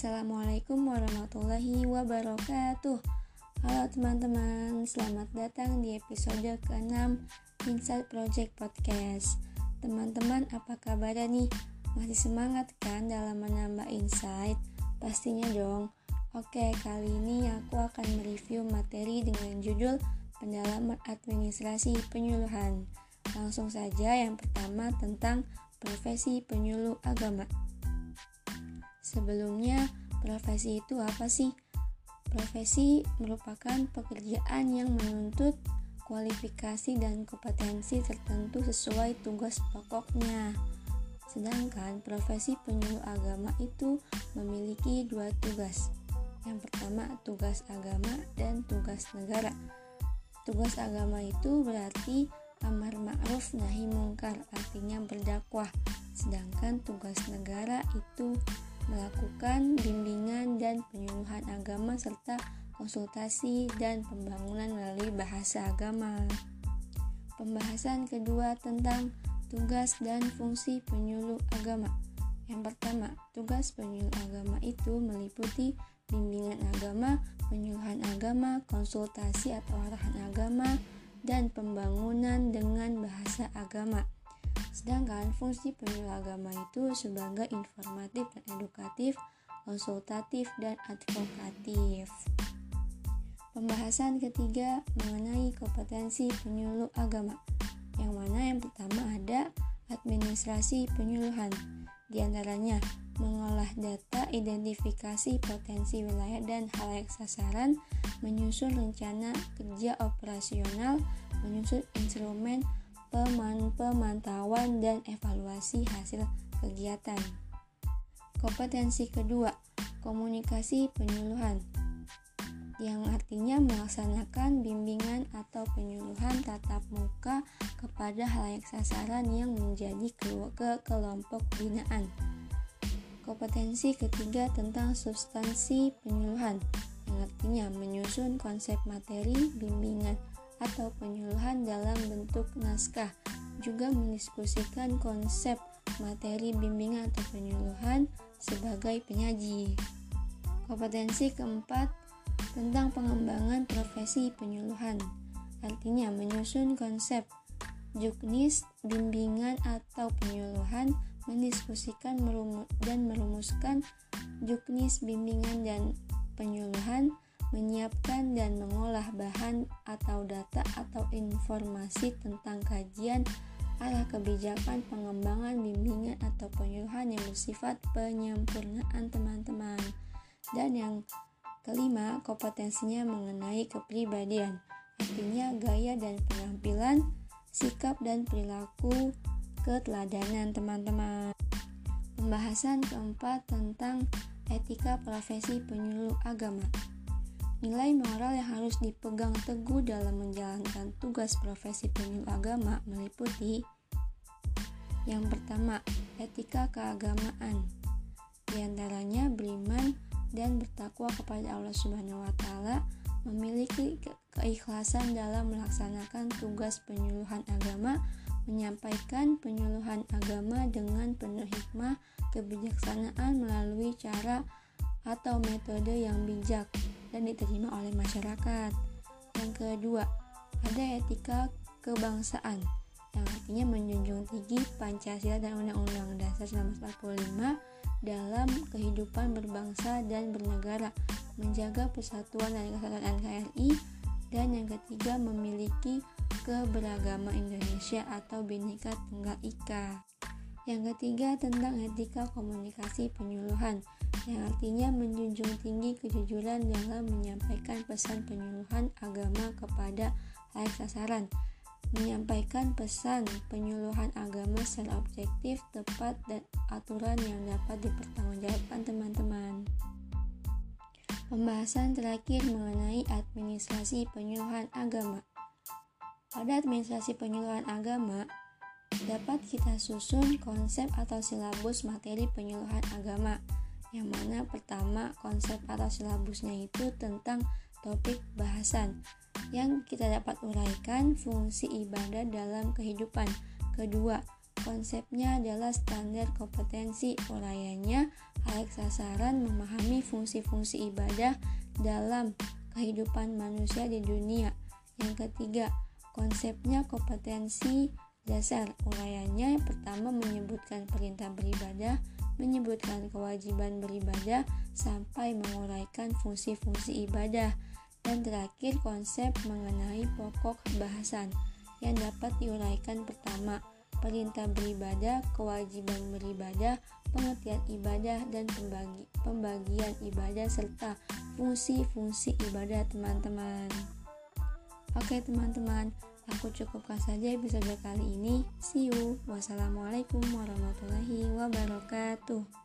Assalamualaikum warahmatullahi wabarakatuh. Halo teman-teman, selamat datang di episode ke-6 Insight Project Podcast. Teman-teman, apa kabar nih? Masih semangat kan dalam menambah insight? Pastinya dong. Oke, kali ini aku akan mereview materi dengan judul Pendalaman Administrasi Penyuluhan. Langsung saja yang pertama tentang profesi penyuluh agama Sebelumnya, profesi itu apa sih? Profesi merupakan pekerjaan yang menuntut kualifikasi dan kompetensi tertentu sesuai tugas pokoknya. Sedangkan profesi penyuluh agama itu memiliki dua tugas. Yang pertama, tugas agama dan tugas negara. Tugas agama itu berarti amar ma'ruf nahi mungkar, artinya berdakwah. Sedangkan tugas negara itu melakukan bimbingan dan penyuluhan agama serta konsultasi dan pembangunan melalui bahasa agama. Pembahasan kedua tentang tugas dan fungsi penyuluh agama. Yang pertama, tugas penyuluh agama itu meliputi bimbingan agama, penyuluhan agama, konsultasi atau arahan agama, dan pembangunan dengan bahasa agama. Sedangkan fungsi penyuluh agama itu sebagai informatif dan edukatif, konsultatif, dan advokatif. Pembahasan ketiga mengenai kompetensi penyuluh agama. Yang mana yang pertama ada administrasi penyuluhan. Di antaranya mengolah data, identifikasi potensi wilayah dan halayak sasaran, menyusun rencana kerja operasional, menyusun instrumen pemantauan dan evaluasi hasil kegiatan. Kompetensi kedua, komunikasi penyuluhan yang artinya melaksanakan bimbingan atau penyuluhan tatap muka kepada halayak sasaran yang menjadi ke kelompok binaan. Kompetensi ketiga tentang substansi penyuluhan yang artinya menyusun konsep materi bimbingan atau penyuluhan dalam bentuk naskah, juga mendiskusikan konsep materi bimbingan atau penyuluhan sebagai penyaji. Kompetensi keempat tentang pengembangan profesi penyuluhan, artinya menyusun konsep juknis, bimbingan atau penyuluhan, mendiskusikan dan merumuskan juknis bimbingan dan penyuluhan, menyiapkan dan mengolah bahan atau data atau informasi tentang kajian arah kebijakan pengembangan bimbingan atau penyuluhan yang bersifat penyempurnaan teman-teman. Dan yang kelima, kompetensinya mengenai kepribadian, artinya gaya dan penampilan, sikap dan perilaku keteladanan teman-teman. Pembahasan keempat tentang etika profesi penyuluh agama. Nilai moral yang harus dipegang teguh dalam menjalankan tugas profesi penyuluh agama meliputi yang pertama, etika keagamaan. Di antaranya beriman dan bertakwa kepada Allah Subhanahu wa taala, memiliki keikhlasan dalam melaksanakan tugas penyuluhan agama, menyampaikan penyuluhan agama dengan penuh hikmah, kebijaksanaan melalui cara atau metode yang bijak dan diterima oleh masyarakat. Yang kedua, ada etika kebangsaan yang artinya menjunjung tinggi Pancasila dan Undang-Undang Dasar 1945 dalam kehidupan berbangsa dan bernegara, menjaga persatuan dan kesatuan NKRI, dan yang ketiga memiliki keberagaman Indonesia atau Bhinneka Tunggal Ika. Yang ketiga tentang etika komunikasi penyuluhan yang artinya menjunjung tinggi kejujuran dalam menyampaikan pesan penyuluhan agama kepada layak sasaran menyampaikan pesan penyuluhan agama secara objektif, tepat, dan aturan yang dapat dipertanggungjawabkan teman-teman. Pembahasan terakhir mengenai administrasi penyuluhan agama. Pada administrasi penyuluhan agama, dapat kita susun konsep atau silabus materi penyuluhan agama yang mana pertama konsep atau silabusnya itu tentang topik bahasan yang kita dapat uraikan fungsi ibadah dalam kehidupan. Kedua, Konsepnya adalah standar kompetensi uraiannya hal sasaran memahami fungsi-fungsi ibadah dalam kehidupan manusia di dunia. Yang ketiga, konsepnya kompetensi dasar uraiannya pertama menyebutkan perintah beribadah, menyebutkan kewajiban beribadah sampai menguraikan fungsi-fungsi ibadah. Dan terakhir konsep mengenai pokok bahasan yang dapat diuraikan pertama perintah beribadah, kewajiban beribadah, pengertian ibadah, dan pembagi, pembagian ibadah serta fungsi-fungsi ibadah teman-teman. Oke teman-teman, aku cukupkan saja episode kali ini. See you. Wassalamualaikum warahmatullahi wabarakatuh.